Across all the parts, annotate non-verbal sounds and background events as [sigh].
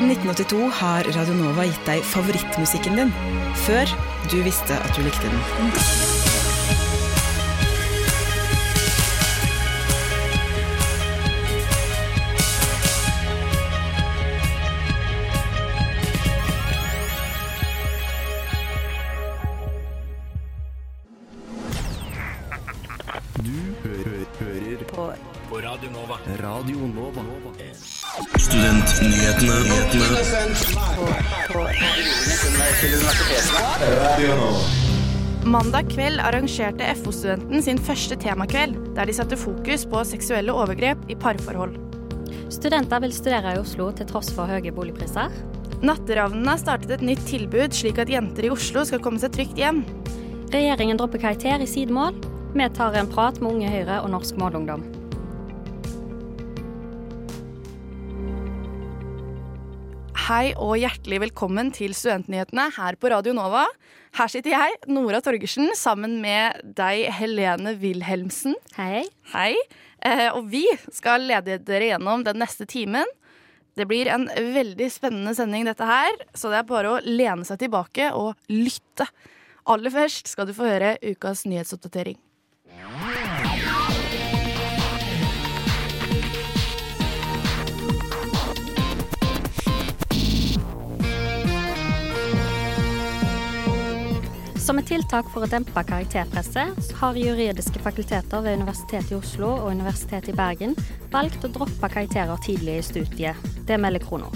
Siden 1982 har Radio Nova gitt deg favorittmusikken din, før du visste at du likte den. Du hø hø hører på. Radio Nova. Radio Nova. Mandag kveld arrangerte FO-studenten sin første temakveld, der de satte fokus på seksuelle overgrep i parforhold. Studenter vil studere i Oslo til tross for høye boligpriser. Natteravnene har startet et nytt tilbud, slik at jenter i Oslo skal komme seg trygt hjem. Regjeringen dropper karakter i sidemål. Vi tar en prat med Unge Høyre og Norsk Målungdom. Hei og hjertelig velkommen til Studentnyhetene her på Radio Nova. Her sitter jeg, Nora Torgersen, sammen med deg, Helene Wilhelmsen. Hei. Hei. Eh, og vi skal lede dere gjennom den neste timen. Det blir en veldig spennende sending, dette her, så det er bare å lene seg tilbake og lytte. Aller først skal du få høre ukas nyhetsoppdatering. Som et tiltak for å dempe karakterpresset, har juridiske fakulteter ved Universitetet i Oslo og Universitetet i Bergen valgt å droppe karakterer tidlig i studiet. Det melder Krono.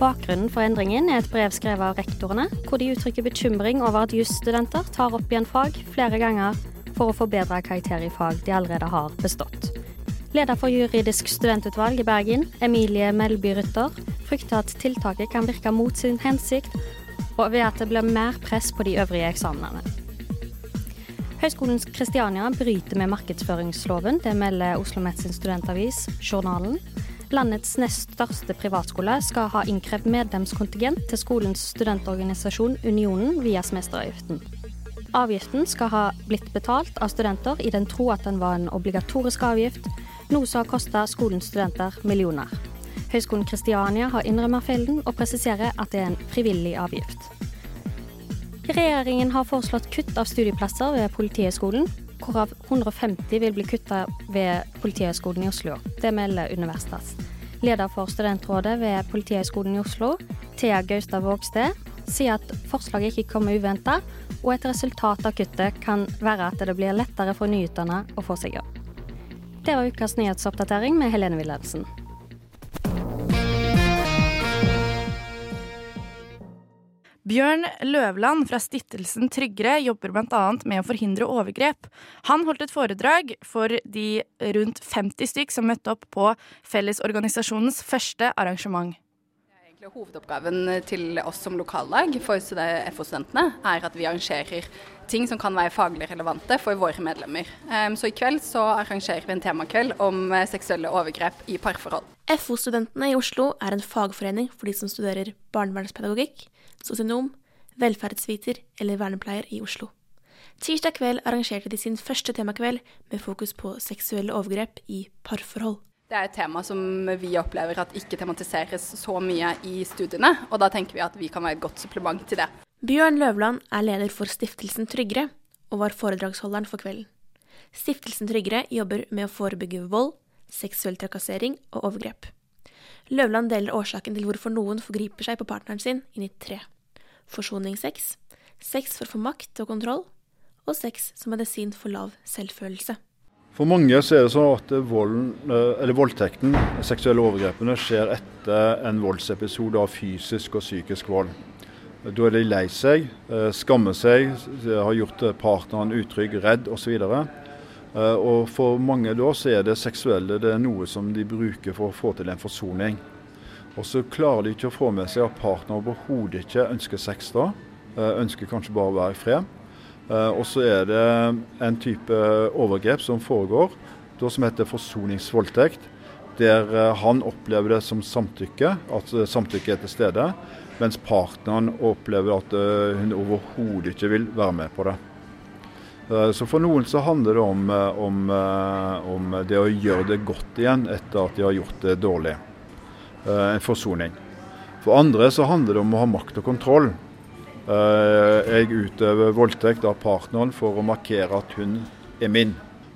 Bakgrunnen for endringen er et brev skrevet av rektorene, hvor de uttrykker bekymring over at jusstudenter tar opp igjen fag flere ganger for å forbedre karakter i fag de allerede har bestått. Leder for juridisk studentutvalg i Bergen, Emilie Melby Rytter, frykter at tiltaket kan virke mot sin hensikt, og ved at det blir mer press på de øvrige eksamenene. Høgskolens Kristiania bryter med markedsføringsloven, det melder Oslo Met studentavis, Journalen. Landets nest største privatskole skal ha innkrevd medlemskontingent til skolens studentorganisasjon Unionen via semesteravgiften. Avgiften skal ha blitt betalt av studenter i den tro at den var en obligatorisk avgift, noe som har kosta skolens studenter millioner. Høgskolen Kristiania har innrømmet feilen og presiserer at det er en frivillig avgift. Regjeringen har foreslått kutt av studieplasser ved Politihøgskolen, hvorav 150 vil bli kutta ved Politihøgskolen i Oslo. Det melder Universitas. Leder for studentrådet ved Politihøgskolen i Oslo, Thea Gaustad Vågsted, sier at forslaget ikke kommer uventa, og et resultat av kuttet kan være at det blir lettere for nyutdanna å få seg jobb. Det var ukas nyhetsoppdatering med Helene Wilhelmsen. Bjørn Løvland fra stiftelsen Tryggere jobber bl.a. med å forhindre overgrep. Han holdt et foredrag for de rundt 50 stykk som møtte opp på Fellesorganisasjonens første arrangement. Egentlig Hovedoppgaven til oss som lokallag for FO-studentene er at vi arrangerer ting som kan være faglig relevante for våre medlemmer. Så i kveld så arrangerer vi en temakveld om eh, seksuelle overgrep i parforhold. FO-studentene i Oslo er en fagforening for de som studerer barnevernspedagogikk, sosionom, velferdsviter eller vernepleier i Oslo. Tirsdag kveld arrangerte de sin første temakveld med fokus på seksuelle overgrep i parforhold. Det er et tema som vi opplever at ikke tematiseres så mye i studiene, og da tenker vi at vi kan være et godt supplement til det. Bjørn Løvland er leder for Stiftelsen Tryggere, og var foredragsholderen for kvelden. Stiftelsen Tryggere jobber med å forebygge vold, seksuell trakassering og overgrep. Løvland deler årsaken til hvorfor noen forgriper seg på partneren sin inn i tre. Forsoningssex, sex for å få makt og kontroll, og sex som medisin for lav selvfølelse. For mange så er det sånn at volden, eh, eller voldtekten, seksuelle overgrepene, skjer etter en voldsepisode av fysisk og psykisk vold. Da er de lei seg, eh, skammer seg, har gjort partneren utrygg, redd osv. Eh, og for mange da så er det seksuelle det er noe som de bruker for å få til en forsoning. Og så klarer de ikke å få med seg at partner overhodet ikke ønsker sex da. Ønsker kanskje bare å være i fred. Og så er det en type overgrep som foregår, som heter forsoningsvoldtekt. Der han opplever det som samtykke, at samtykke er til stede mens partneren opplever at eh, hun overhodet ikke vil være med på det. Eh, så For noen så handler det om, eh, om, om, det å gjøre det godt igjen etter at de har gjort det dårlig. En forsoning. For andre så handler det om å ha makt og kontroll. Jeg utøver voldtekt av partneren for å markere at hun er min.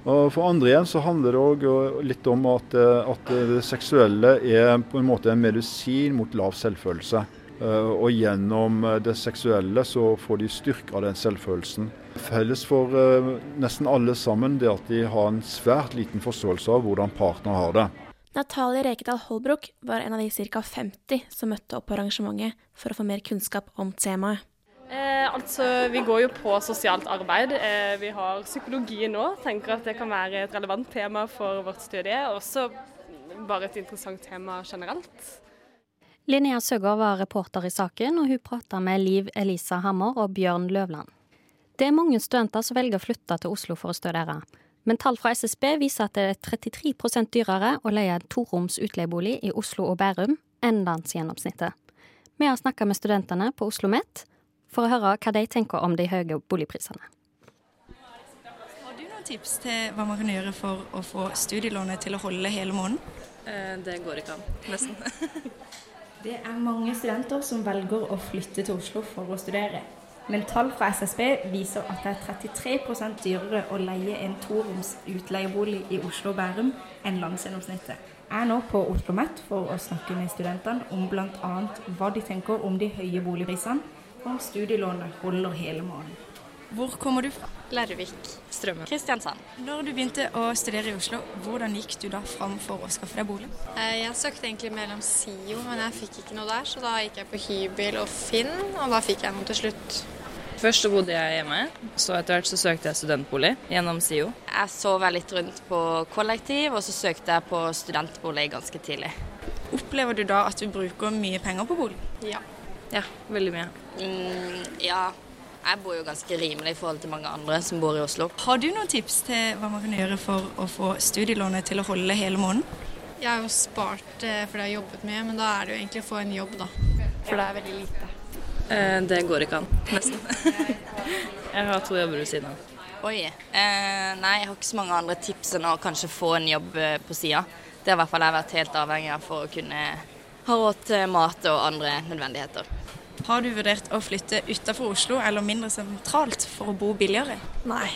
Og For andre igjen så handler det òg litt om at, at det seksuelle er på en måte en medisin mot lav selvfølelse. Eh, og gjennom eh, det seksuelle så får de styrke av den selvfølelsen. Felles for eh, nesten alle sammen det at de har en svært liten forståelse av hvordan partner har det. Natalie Rekedal Holbrook var en av de ca. 50 som møtte opp på arrangementet for å få mer kunnskap om temaet. Eh, altså, Vi går jo på sosialt arbeid. Eh, vi har psykologi nå. Tenker at det kan være et relevant tema for vårt studie. Og Også bare et interessant tema generelt. Linnea Søgaard var reporter i saken, og hun prata med Liv Elisa Hammer og Bjørn Løvland. Det er mange studenter som velger å flytte til Oslo for å studere. Men tall fra SSB viser at det er 33% dyrere å leie en toroms utleiebolig i Oslo og Bærum enn landsgjennomsnittet. Vi har snakka med studentene på Oslo OsloMet for å høre hva de tenker om de høye boligprisene. Har du noen tips til hva man kan gjøre for å få studielånet til å holde hele måneden? Eh, det går ikke an, nesten. [laughs] Det er mange studenter som velger å flytte til Oslo for å studere. Men tall fra SSB viser at det er 33% dyrere å leie en toroms utleiebolig i Oslo og Bærum enn landsgjennomsnittet. Jeg er nå på Oslo OsloMet for å snakke med studentene om bl.a. hva de tenker om de høye boligprisene, om studielånet holder hele måneden. Hvor kommer du fra? Larvik. Strømmen. Kristiansand. Når du begynte å studere i Oslo, hvordan gikk du da fram for å skaffe deg bolig? Eh, jeg søkte egentlig mellom SIO, men jeg fikk ikke noe der, så da gikk jeg på hybel og Finn, og da fikk jeg noe til slutt. Først så bodde jeg hjemme, så etter hvert så søkte jeg studentbolig gjennom SIO. Jeg så vel litt rundt på kollektiv, og så søkte jeg på studentbolig ganske tidlig. Opplever du da at du bruker mye penger på bolig? Ja. Ja, veldig mye. Mm, ja, jeg bor jo ganske rimelig i forhold til mange andre som bor i Oslo. Har du noen tips til hva man kan gjøre for å få studielånet til å holde hele måneden? Jeg har jo spart fordi for det jeg har jobbet mye, men da er det jo egentlig å få en jobb, da. For det er veldig lite. Eh, det går ikke an, nesten. [laughs] jeg har to jobber ved siden av. Oi. Eh, nei, jeg har ikke så mange andre tips enn å kanskje få en jobb eh, på sida. Det har i hvert fall jeg vært helt avhengig av for å kunne ha råd til mat og andre nødvendigheter. Har du vurdert å flytte utenfor Oslo eller mindre sentralt for å bo billigere? Nei.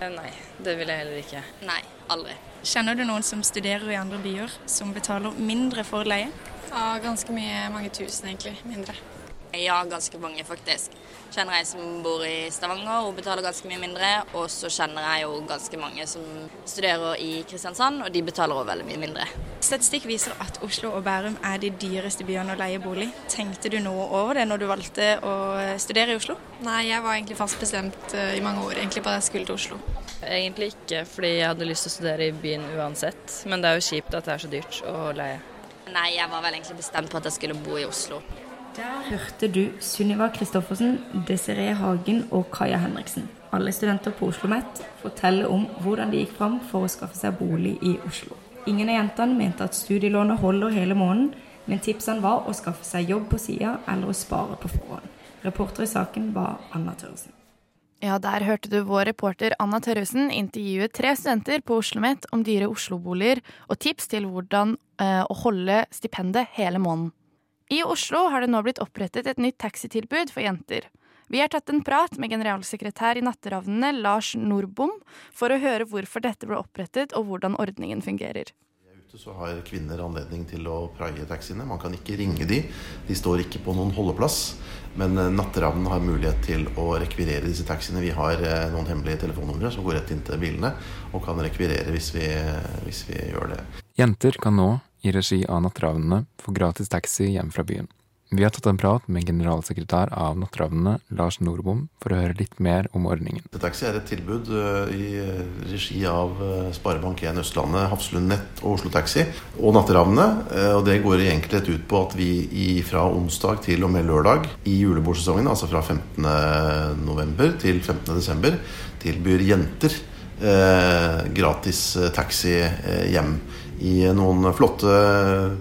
Eh, nei, det vil jeg heller ikke. Nei, aldri. Kjenner du noen som studerer i andre byer, som betaler mindre for leie? Ja, ganske mye. Mange tusen, egentlig. Mindre. Ja, ganske mange, faktisk. Kjenner jeg som bor i Stavanger hun betaler ganske mye mindre. Og så kjenner jeg jo ganske mange som studerer i Kristiansand, og de betaler òg veldig mye mindre. Statistikk viser at Oslo og Bærum er de dyreste byene å leie bolig. Tenkte du noe over det når du valgte å studere i Oslo? Nei, jeg var egentlig fast bestemt eh, i mange år egentlig på at jeg skulle til Oslo. Egentlig ikke, fordi jeg hadde lyst til å studere i byen uansett. Men det er jo kjipt at det er så dyrt å leie. Nei, jeg var vel egentlig bestemt på at jeg skulle bo i Oslo. Der hørte du Sunniva Kristoffersen, Desiree Hagen og Kaja Henriksen. Alle studenter på Oslo OsloMet fortelle om hvordan de gikk fram for å skaffe seg bolig i Oslo. Ingen av jentene mente at studielånet holder hele måneden, men tipsene var å skaffe seg jobb på sida eller å spare på forhånd. Reporter i saken var Anna Tørresen. Ja, der hørte du vår reporter Anna Tørresen intervjue tre studenter på Oslo OsloMet om dyre Oslo-boliger og tips til hvordan eh, å holde stipendet hele måneden. I Oslo har det nå blitt opprettet et nytt taxitilbud for jenter. Vi har tatt en prat med generalsekretær i Natteravnene, Lars Nordbom, for å høre hvorfor dette ble opprettet og hvordan ordningen fungerer. Så har kvinner anledning til å praie taxiene. Man kan ikke ringe de. De står ikke på noen holdeplass. Men eh, Natteravnen har mulighet til å rekvirere disse taxiene. Vi har eh, noen hemmelige telefonnumre som går rett inn til bilene, og kan rekvirere hvis vi, hvis vi gjør det. Jenter kan nå i regi av Natteravnene får gratis taxi hjem fra byen. Vi har tatt en prat med generalsekretær av Natteravnene, Lars Nordbom, for å høre litt mer om ordningen. Taxi er et tilbud eh, i regi av eh, Sparebank1 Østlandet, Hafslund Nett og Oslo Taxi og Natteravnene. Eh, og det går i enkelhet ut på at vi fra onsdag til og med lørdag i julebordsesongen, altså fra 15.11. til 15.12., tilbyr jenter eh, gratis taxi hjem i noen flotte,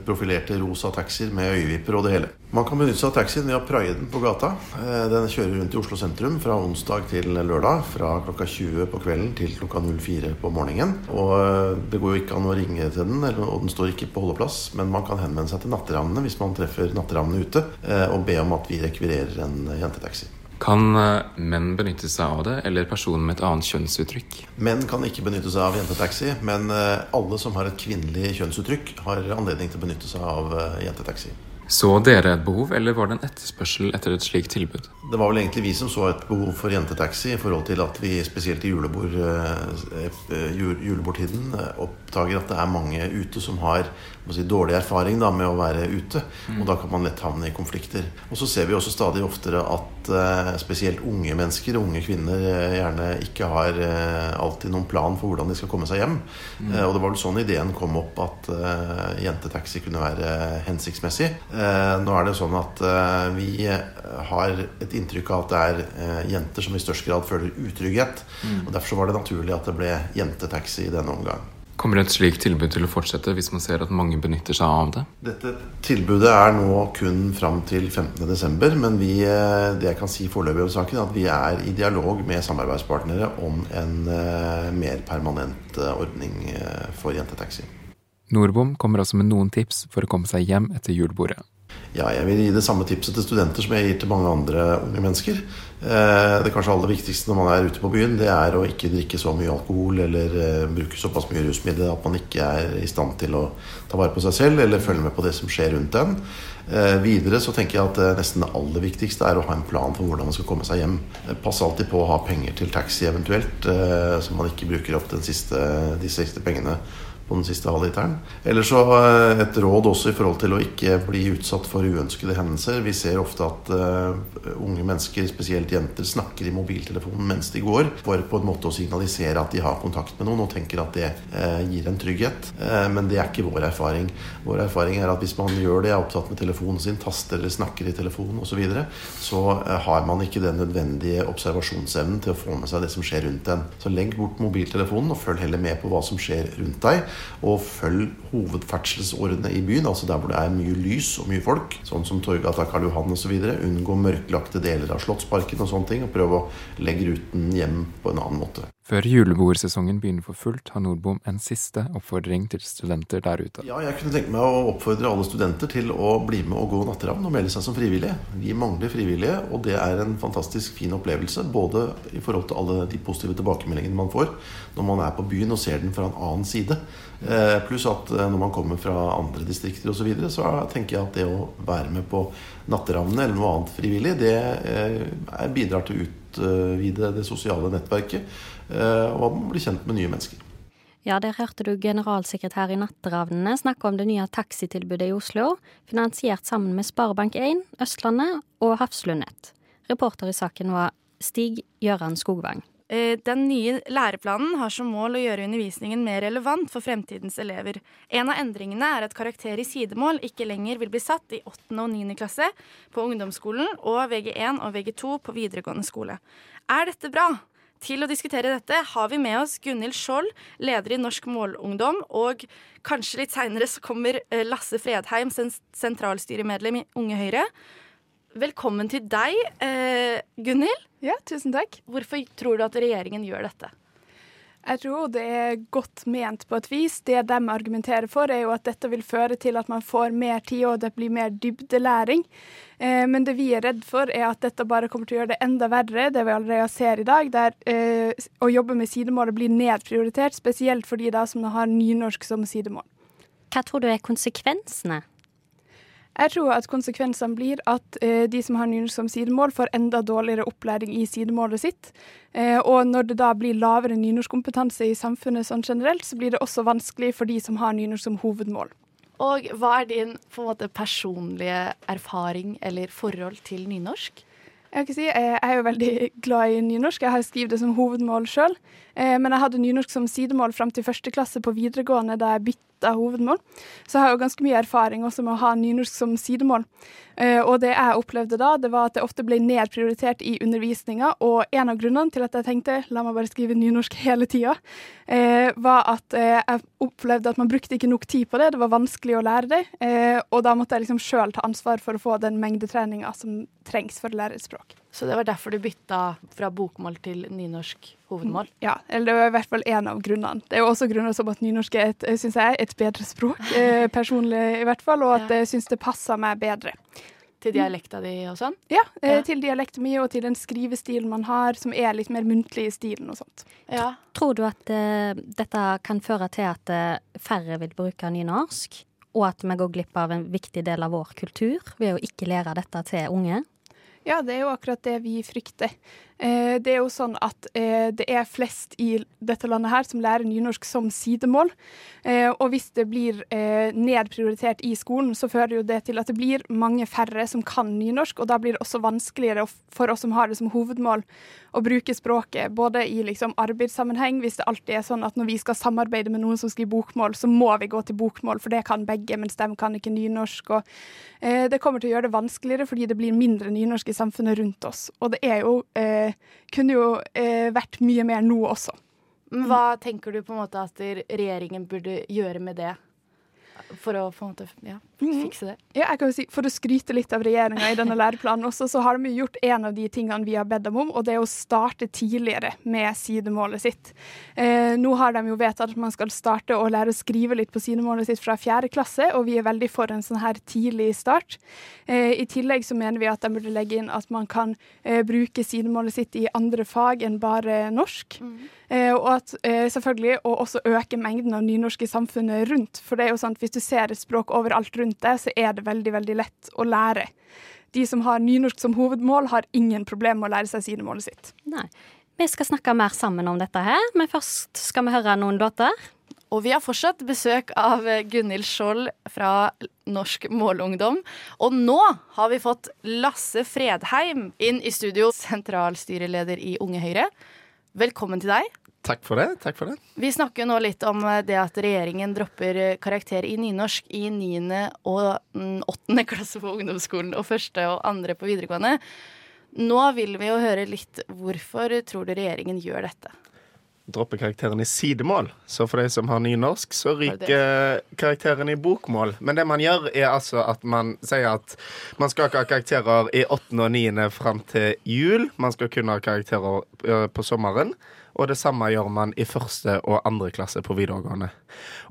profilerte rosa taxier med øyevipper og det hele. Man kan benytte seg av taxien ved å praie den på gata. Eh, den kjører rundt i Oslo sentrum fra onsdag til lørdag. Fra klokka 20 på kvelden til klokka 04 på morgenen. Og eh, det går jo ikke an å ringe til den, og den står ikke på holdeplass. Men man kan henvende seg til Natteravnene hvis man treffer Natteravnene ute, eh, og be om at vi rekvirerer en jentetaxi. Kan eh, menn benytte seg av det, eller personer med et annet kjønnsuttrykk? Menn kan ikke benytte seg av jentetaxi, men eh, alle som har et kvinnelig kjønnsuttrykk, har anledning til å benytte seg av eh, jentetaxi. Så dere et behov, eller var det en etterspørsel etter et slikt tilbud? Det var vel egentlig vi som så et behov for jentetaxi, i forhold til at vi spesielt i julebord, julebordtiden oppdager at det er mange ute som har si, dårlig erfaring da, med å være ute. Mm. Og da kan man lett havne i konflikter. Og så ser vi også stadig oftere at eh, spesielt unge mennesker, unge kvinner, eh, gjerne ikke har eh, alltid noen plan for hvordan de skal komme seg hjem. Mm. og det var vel sånn ideen kom opp at jentetaxi kunne være hensiktsmessig. nå er det sånn at vi har et inntrykk av at det er jenter som i størst grad føler utrygghet. Mm. og Derfor var det naturlig at det ble jentetaxi i denne omgang. Kommer et slikt tilbud til å fortsette hvis man ser at mange benytter seg av det? Dette tilbudet er nå kun fram til 15.12., men vi, eh, det jeg kan si foreløpig om saken, er at vi er i dialog med samarbeidspartnere om en uh, mer permanent uh, ordning for jentetaxi. Nordbom kommer også med noen tips for å komme seg hjem etter julebordet. Ja, jeg vil gi det samme tipset til studenter som jeg gir til mange andre unge mennesker. Eh, det kanskje aller viktigste når man er ute på byen, det er å ikke drikke så mye alkohol eller eh, bruke såpass mye rusmidler at man ikke er i stand til å ta vare på seg selv eller følge med på det som skjer rundt en. Eh, videre så tenker jeg at nesten det aller viktigste er å ha en plan for hvordan man skal komme seg hjem. Pass alltid på å ha penger til taxi eventuelt, så man ikke bruker opp siste, de siste pengene på den siste halvliteren. Eller så eh, et råd også i forhold til å ikke bli utsatt for uønskede hendelser. Vi ser ofte at uh, unge mennesker, spesielt jenter, snakker i mobiltelefonen mens de går, for på en måte å signalisere at de har kontakt med noen og tenker at det uh, gir en trygghet. Uh, men det er ikke vår erfaring. Vår erfaring er at hvis man gjør det, er opptatt med telefonen sin, taster eller snakker i telefonen osv., så, videre, så har man ikke den nødvendige observasjonsevnen til å få med seg det som skjer rundt en. Så legg bort mobiltelefonen og følg heller med på hva som skjer rundt deg. Og følg hovedferdselsårene i byen, altså der hvor det er mye lys og mye folk, sånn som Torgata, Karl Johan osv. Unngå mørklagte deler av Slottsparken og sånne ting, og prøv å legge ruten hjem på en annen måte. Før julebordsesongen begynner for fullt, har Nordbom en siste oppfordring til studenter der ute. Ja, jeg kunne tenke meg å oppfordre alle studenter til å bli med og gå Natteravn og melde seg som frivillige. Vi mangler frivillige, og det er en fantastisk fin opplevelse. Både i forhold til alle de positive tilbakemeldingene man får når man er på byen og ser den fra en annen side. Eh, pluss at eh, når man kommer fra andre distrikter osv., så, videre, så tenker jeg at det å være med på Natteravnene eller noe annet frivillig, det eh, bidrar til å utvide det sosiale nettverket Eh, og blir kjent med nye mennesker. Ja, der hørte du generalsekretær i Natteravnene snakke om det nye taxitilbudet i Oslo, finansiert sammen med Sparebank1, Østlandet og Hafslundnett. Reporter i saken var Stig Gøran Skogvang. Eh, den nye læreplanen har som mål å gjøre undervisningen mer relevant for fremtidens elever. En av endringene er at karakter i sidemål ikke lenger vil bli satt i 8. og 9. klasse på ungdomsskolen og VG1 og VG2 på videregående skole. Er dette bra? Til å diskutere dette har vi med oss Gunhild Skjold, leder i Norsk Målungdom, og kanskje litt seinere så kommer eh, Lasse Fredheim, sentralstyremedlem i Unge Høyre. Velkommen til deg, eh, Gunhild. Ja, tusen takk. Hvorfor tror du at regjeringen gjør dette? Jeg tror det er godt ment på et vis. Det de argumenterer for, er jo at dette vil føre til at man får mer tid, og det blir mer dybdelæring. Eh, men det vi er redd for, er at dette bare kommer til å gjøre det enda verre, det vi allerede ser i dag, der eh, å jobbe med sidemålet blir nedprioritert, spesielt for de da som har nynorsk som sidemål. Hva tror du er konsekvensene? Jeg tror at konsekvensene blir at eh, de som har nynorsk som sidemål, får enda dårligere opplæring i sidemålet sitt. Eh, og når det da blir lavere nynorskkompetanse i samfunnet sånn generelt, så blir det også vanskelig for de som har nynorsk som hovedmål. Og hva er din måte, personlige erfaring eller forhold til nynorsk? Jeg, kan si, jeg er jo veldig [laughs] glad i nynorsk. Jeg har skrevet det som hovedmål sjøl. Men jeg hadde nynorsk som sidemål fram til første klasse på videregående, da jeg bytta hovedmål. Så jeg har jo ganske mye erfaring også med å ha nynorsk som sidemål. Og det jeg opplevde da, det var at det ofte ble nedprioritert i undervisninga. Og en av grunnene til at jeg tenkte la meg bare skrive nynorsk [laughs] hele tida, var at jeg opplevde at man brukte ikke nok tid på det. Det var vanskelig å lære det. Og da måtte jeg liksom sjøl ta ansvar for å få den mengdetreninga som trengs for å lære et språk. Så det var derfor du bytta fra bokmål til nynorsk hovedmål? Ja, eller det var i hvert fall én av grunnene. Det er jo også grunner som at nynorsk er et, synes jeg, et bedre språk, [laughs] eh, personlig i hvert fall, og at jeg syns det passer meg bedre. Til dialekta di og sånn? Ja, eh, til dialekten min og til den skrivestilen man har, som er litt mer muntlig i stilen og sånt. Ja. Tror du at eh, dette kan føre til at eh, færre vil bruke nynorsk? Og at vi går glipp av en viktig del av vår kultur ved å ikke lære dette til unge? Ja, det er jo akkurat det vi frykter. Eh, det er jo sånn at eh, det er flest i dette landet her som lærer nynorsk som sidemål. Eh, og hvis det blir nedprioritert i skolen, så fører jo det til at det blir mange færre som kan nynorsk, og da blir det også vanskeligere for oss som har det som hovedmål å bruke språket, både i liksom, arbeidssammenheng, hvis det alltid er sånn at når vi skal samarbeide med noen som skriver bokmål, så må vi gå til bokmål, for det kan begge, mens de kan ikke nynorsk. Og, det kommer til å gjøre det vanskeligere fordi det blir mindre nynorsk i samfunnet rundt oss. Og det er jo kunne jo eh, vært mye mer nå også. Hva tenker du på en måte at regjeringen burde gjøre med det? For å på en måte ja, fikse det? Ja, jeg kan jo si, For å skryte litt av regjeringa i denne læreplanen også, så har de gjort en av de tingene vi har bedt dem om, og det er å starte tidligere med sidemålet sitt. Eh, nå har de jo vedtatt at man skal starte å lære å skrive litt på sidemålet sitt fra fjerde klasse, og vi er veldig for en sånn her tidlig start. Eh, I tillegg så mener vi at de burde legge inn at man kan eh, bruke sidemålet sitt i andre fag enn bare norsk. Mm. og at selvfølgelig å også øke mengden av nynorsk i samfunnet rundt. For det er jo sånn at hvis du ser et språk overalt rundt deg, så er det veldig, veldig lett å lære. De som har nynorsk som hovedmål, har ingen problemer med å lære seg sidemålet sitt. Nei. Vi skal snakke mer sammen om dette her, men først skal vi høre noen låter. Og vi har fortsatt besøk av Gunhild Skjold fra Norsk Målungdom. Og nå har vi fått Lasse Fredheim inn i studio, sentralstyreleder i Unge Høyre. Velkommen til deg. Takk for det. takk for det. Vi snakker jo nå litt om det at regjeringen dropper karakter i nynorsk i 9. og 8. [laughs] klasse på ungdomsskolen og første og andre på videregående. Nå vil vi jo høre litt hvorfor tror du regjeringen gjør dette? Droppe karakteren i sidemål. Så for de som har nynorsk, så ryker karakteren i bokmål. Men det man gjør, er altså at man sier at man skal ikke ha karakterer i 8. og 9. fram til jul. Man skal kun ha karakterer på sommeren. Og det samme gjør man i første og andre klasse på videregående.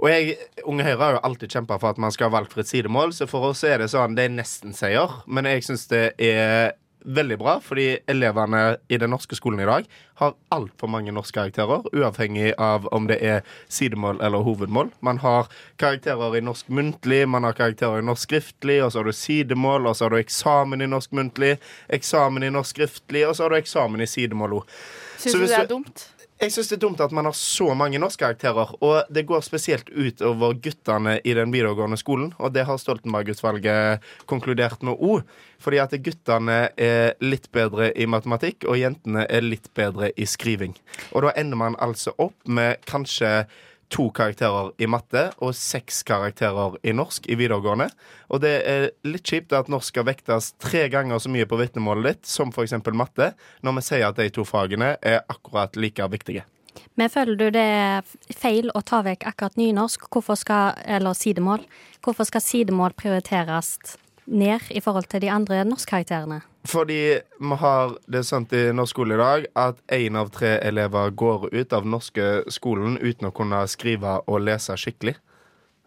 Og jeg, Unge Høyre har jo alltid kjempa for at man skal ha valgfritt sidemål, så for oss er det sånn det er nesten seier. Men jeg syns det er veldig bra, fordi elevene i den norske skolen i dag har altfor mange norskkarakterer, uavhengig av om det er sidemål eller hovedmål. Man har karakterer i norsk muntlig, man har karakterer i norsk skriftlig, og så har du sidemål, og så har du eksamen i norsk muntlig, eksamen i norsk skriftlig, og så har du eksamen i sidemål òg. Syns du det er dumt? Jeg syns det er dumt at man har så mange norskkarakterer. Og det går spesielt ut over guttene i den videregående skolen. Og det har Stoltenberg-utvalget konkludert med òg. Fordi at guttene er litt bedre i matematikk, og jentene er litt bedre i skriving. Og da ender man altså opp med kanskje to karakterer i matte og seks karakterer i norsk i videregående. Og det er litt kjipt at norsk skal vektes tre ganger så mye på vitnemålet ditt som f.eks. matte, når vi sier at de to fagene er akkurat like viktige. Men føler du det er feil å ta vekk akkurat nynorsk, hvorfor skal, eller sidemål? Hvorfor skal sidemål prioriteres ned i forhold til de andre norskkarakterene? Fordi vi har det sånn i norsk skole i dag at én av tre elever går ut av norske skolen uten å kunne skrive og lese skikkelig.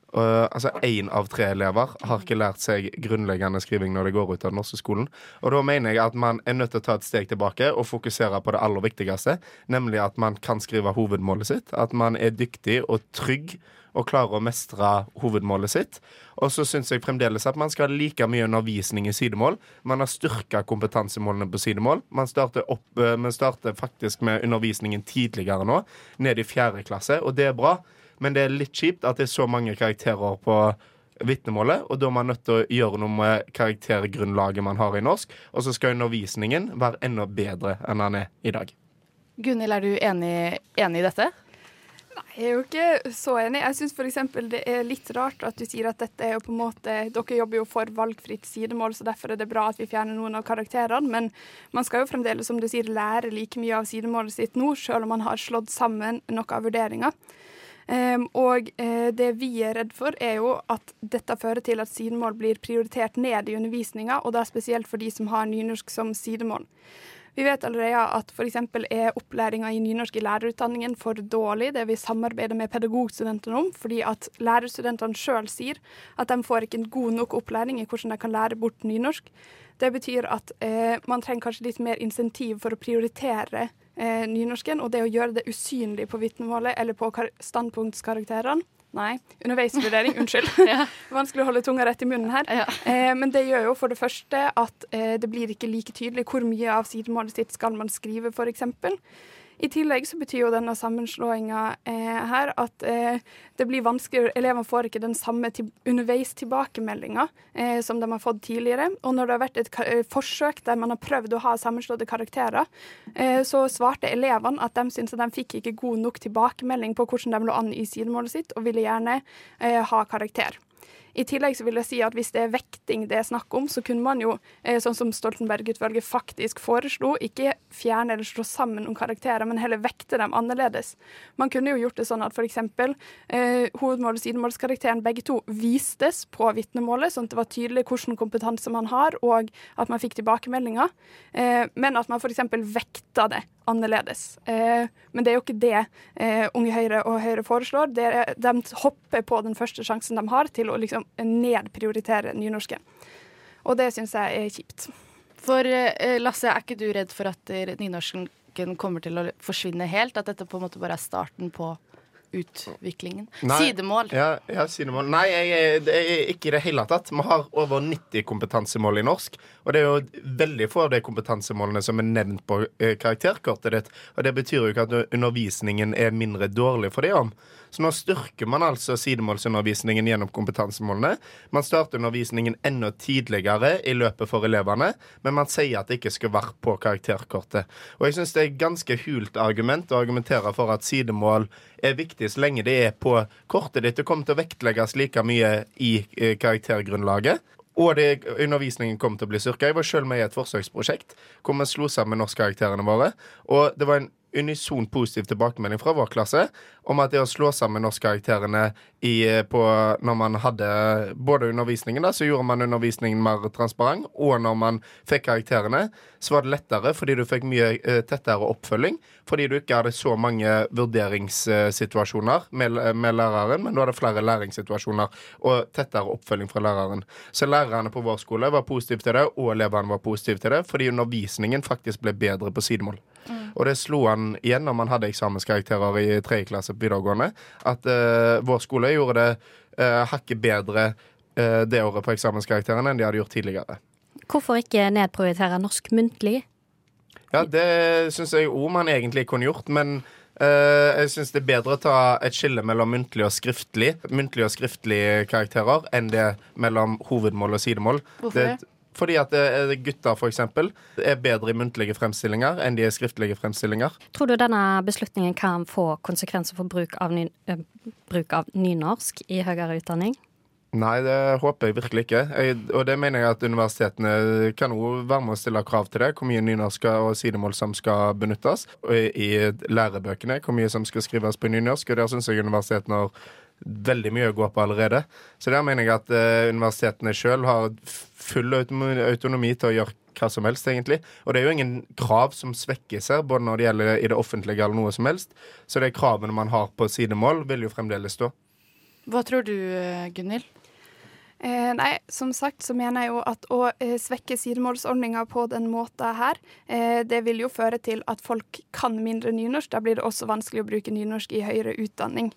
Uh, altså Én av tre elever har ikke lært seg grunnleggende skriving når de går ut av den norske skolen. Og da mener jeg at man er nødt til å ta et steg tilbake og fokusere på det aller viktigste, nemlig at man kan skrive hovedmålet sitt. At man er dyktig og trygg og klarer å mestre hovedmålet sitt. Og så syns jeg fremdeles at man skal ha like mye undervisning i sidemål. Man har styrka kompetansemålene på sidemål. Man starter, opp, eh, man starter faktisk med undervisningen tidligere nå, ned i fjerde klasse, og det er bra. Men det er litt kjipt at det er så mange karakterer på vitnemålet, og da er man nødt til å gjøre noe med karaktergrunnlaget man har i norsk. Og så skal undervisningen være enda bedre enn den er i dag. Gunhild, er du enig, enig i dette? Jeg er jo ikke så enig. Jeg syns f.eks. det er litt rart at du sier at dette er jo på en måte Dere jobber jo for valgfritt sidemål, så derfor er det bra at vi fjerner noen av karakterene. Men man skal jo fremdeles, som du sier, lære like mye av sidemålet sitt nå, selv om man har slått sammen noe av vurderinga. Um, og uh, det vi er redd for, er jo at dette fører til at sidemål blir prioritert ned i undervisninga, og da spesielt for de som har nynorsk som sidemål. Vi vet allerede at f.eks. er opplæringa i nynorsk i lærerutdanningen for dårlig. Det vi samarbeider med pedagogstudentene om, fordi at lærerstudentene sjøl sier at de får ikke en god nok opplæring i hvordan de kan lære bort nynorsk. Det betyr at eh, man trenger kanskje litt mer insentiv for å prioritere eh, nynorsken, og det å gjøre det usynlig på vitnemålet eller på standpunktskarakterene Nei, underveisvurdering. Unnskyld. [laughs] ja. Vanskelig å holde tunga rett i munnen her. Ja. Eh, men det gjør jo for det første at eh, det blir ikke like tydelig hvor mye av sidemålet sitt skal man skrive, f.eks. I tillegg så betyr jo denne sammenslåinga eh, her at eh, det blir vanskeligere Elevene får ikke den samme til, underveistilbakemeldinga eh, som de har fått tidligere. Og når det har vært et eh, forsøk der man har prøvd å ha sammenslåtte karakterer, eh, så svarte elevene at de syntes at de fikk ikke god nok tilbakemelding på hvordan de lå an i sidemålet sitt, og ville gjerne eh, ha karakter. I tillegg så vil jeg si at hvis det er vekting det er snakk om, så kunne man jo, eh, sånn som Stoltenberg-utvalget faktisk foreslo, ikke fjerne eller slå sammen om karakterer, men heller vekte dem annerledes. Man kunne jo gjort det sånn at f.eks. Eh, hovedmål- og sidemålskarakteren begge to vistes på vitnemålet, sånn at det var tydelig hvilken kompetanse man har, og at man fikk tilbakemeldinger, eh, men at man f.eks. vekta det annerledes. Eh, men det er jo ikke det eh, Unge Høyre og Høyre foreslår. De hopper på den første sjansen de har til å liksom nedprioritere nynorsken. Og det syns jeg er kjipt. For eh, Lasse, er ikke du redd for at nynorsken kommer til å forsvinne helt? At dette på en måte bare er starten på utviklingen? Nei, sidemål. Ja, ja, sidemål. Nei, jeg, det er ikke i det hele tatt. Vi har over 90 kompetansemål i norsk. Og det er jo veldig få av de kompetansemålene som er nevnt på eh, karakterkortet ditt. Og det betyr jo ikke at undervisningen er mindre dårlig for det om. Så nå styrker man altså sidemålsundervisningen gjennom kompetansemålene. Man starter undervisningen enda tidligere i løpet for elevene, men man sier at det ikke skal være på karakterkortet. Og jeg syns det er et ganske hult argument å argumentere for at sidemål er viktig så lenge det er på kortet ditt. Det kommer til å vektlegges like mye i eh, karaktergrunnlaget. Og det, undervisningen kom til å bli styrka. Jeg var sjøl med i et forsøksprosjekt hvor vi slo sammen norskkarakterene våre. Og det var en unison positiv tilbakemelding fra vår klasse om at det å slå sammen norskkarakterene på Når man hadde både undervisningen, da, så gjorde man undervisningen mer transparent, og når man fikk karakterene, så var det lettere fordi du fikk mye eh, tettere oppfølging. Fordi du ikke hadde så mange vurderingssituasjoner med, med læreren, men du hadde flere læringssituasjoner og tettere oppfølging fra læreren. Så lærerne på vår skole var positive til det, og elevene var positive til det, fordi undervisningen faktisk ble bedre på sidemål. Mm. Og det slo han igjen når man hadde eksamenskarakterer i tredje klasse på videregående, at uh, vår skole gjorde det uh, hakket bedre uh, det året på eksamenskarakterene enn de hadde gjort tidligere. Hvorfor ikke nedprioritere norsk muntlig? Ja, det syns jeg òg man egentlig kunne gjort, men Uh, jeg syns det er bedre å ta et skille mellom muntlig og skriftlig Muntlig og skriftlig karakterer enn det mellom hovedmål og sidemål. Hvorfor det? Fordi at gutter for eksempel, er bedre i muntlige fremstillinger enn de er skriftlige fremstillinger. Tror du denne beslutningen kan få konsekvenser for bruk av, ny, uh, bruk av nynorsk i høyere utdanning? Nei, det håper jeg virkelig ikke. Jeg, og det mener jeg at universitetene kan òg være med å stille krav til det. Hvor mye nynorsk og sidemål som skal benyttes i, i lærebøkene. Hvor mye som skal skrives på nynorsk. Og der syns jeg universitetene har veldig mye å gå på allerede. Så der mener jeg at uh, universitetene sjøl har full autonomi til å gjøre hva som helst, egentlig. Og det er jo ingen krav som svekkes her, både når det gjelder i det offentlige eller noe som helst. Så de kravene man har på sidemål, vil jo fremdeles stå. Hva tror du, Gunhild? Eh, nei, som sagt så mener jeg jo at å eh, svekke sidemålsordninga på den måten her, eh, det vil jo føre til at folk kan mindre nynorsk. Da blir det også vanskelig å bruke nynorsk i høyere utdanning.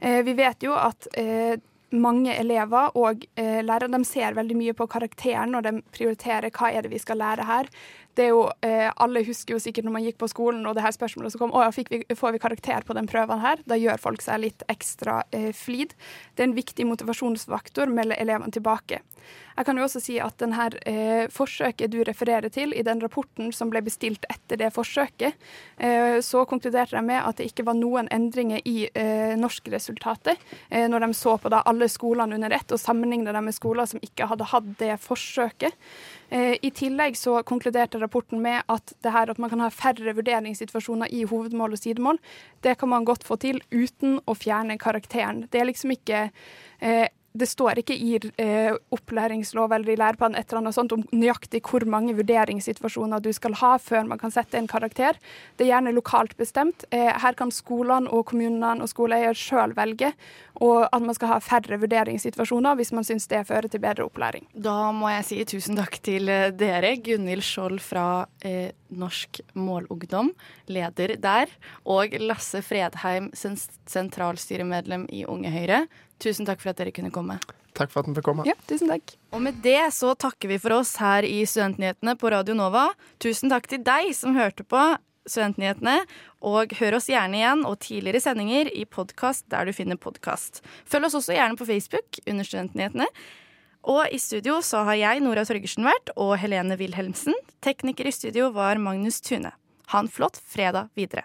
Eh, vi vet jo at eh, mange elever og eh, lærere ser veldig mye på karakteren når de prioriterer hva er det vi skal lære her. Det er jo, eh, Alle husker jo sikkert når man gikk på skolen og det her spørsmålet som kom, å ja, vi, får vi karakter på den prøven her? Da gjør folk seg litt ekstra eh, flid. Det er en viktig motivasjonsfaktor, melder elevene tilbake. Jeg kan jo også si at denne eh, forsøket du refererer til, i den rapporten som ble bestilt etter det forsøket, eh, så konkluderte de med at det ikke var noen endringer i eh, norskresultatet eh, når de så på da alle skolene under ett og sammenlignet dem med skoler som ikke hadde hatt det forsøket. Eh, I tillegg så konkluderte rapporten med at det her at man kan ha færre vurderingssituasjoner i hovedmål og sidemål, det kan man godt få til uten å fjerne karakteren. Det er liksom ikke eh, det står ikke i eh, opplæringslov eller i læreplanen et eller annet sånt om nøyaktig hvor mange vurderingssituasjoner du skal ha før man kan sette en karakter. Det er gjerne lokalt bestemt. Eh, her kan skolene og kommunene og skoleeier sjøl velge, og at man skal ha færre vurderingssituasjoner hvis man syns det fører til bedre opplæring. Da må jeg si tusen takk til eh, dere, Gunhild Skjold fra eh, Norsk Målungdom, leder der, og Lasse Fredheim, sentralstyremedlem i Unge Høyre. Tusen takk for at dere kunne komme. Takk for at den fikk komme. Ja, tusen takk. Og med det så takker vi for oss her i Studentnyhetene på Radio Nova. Tusen takk til deg som hørte på Studentnyhetene. Og hør oss gjerne igjen og tidligere sendinger i podkast der du finner podkast. Følg oss også gjerne på Facebook under Studentnyhetene. Og i studio så har jeg, Nora Torgersen, vært, og Helene Wilhelmsen. Tekniker i studio var Magnus Tune. Ha en flott fredag videre.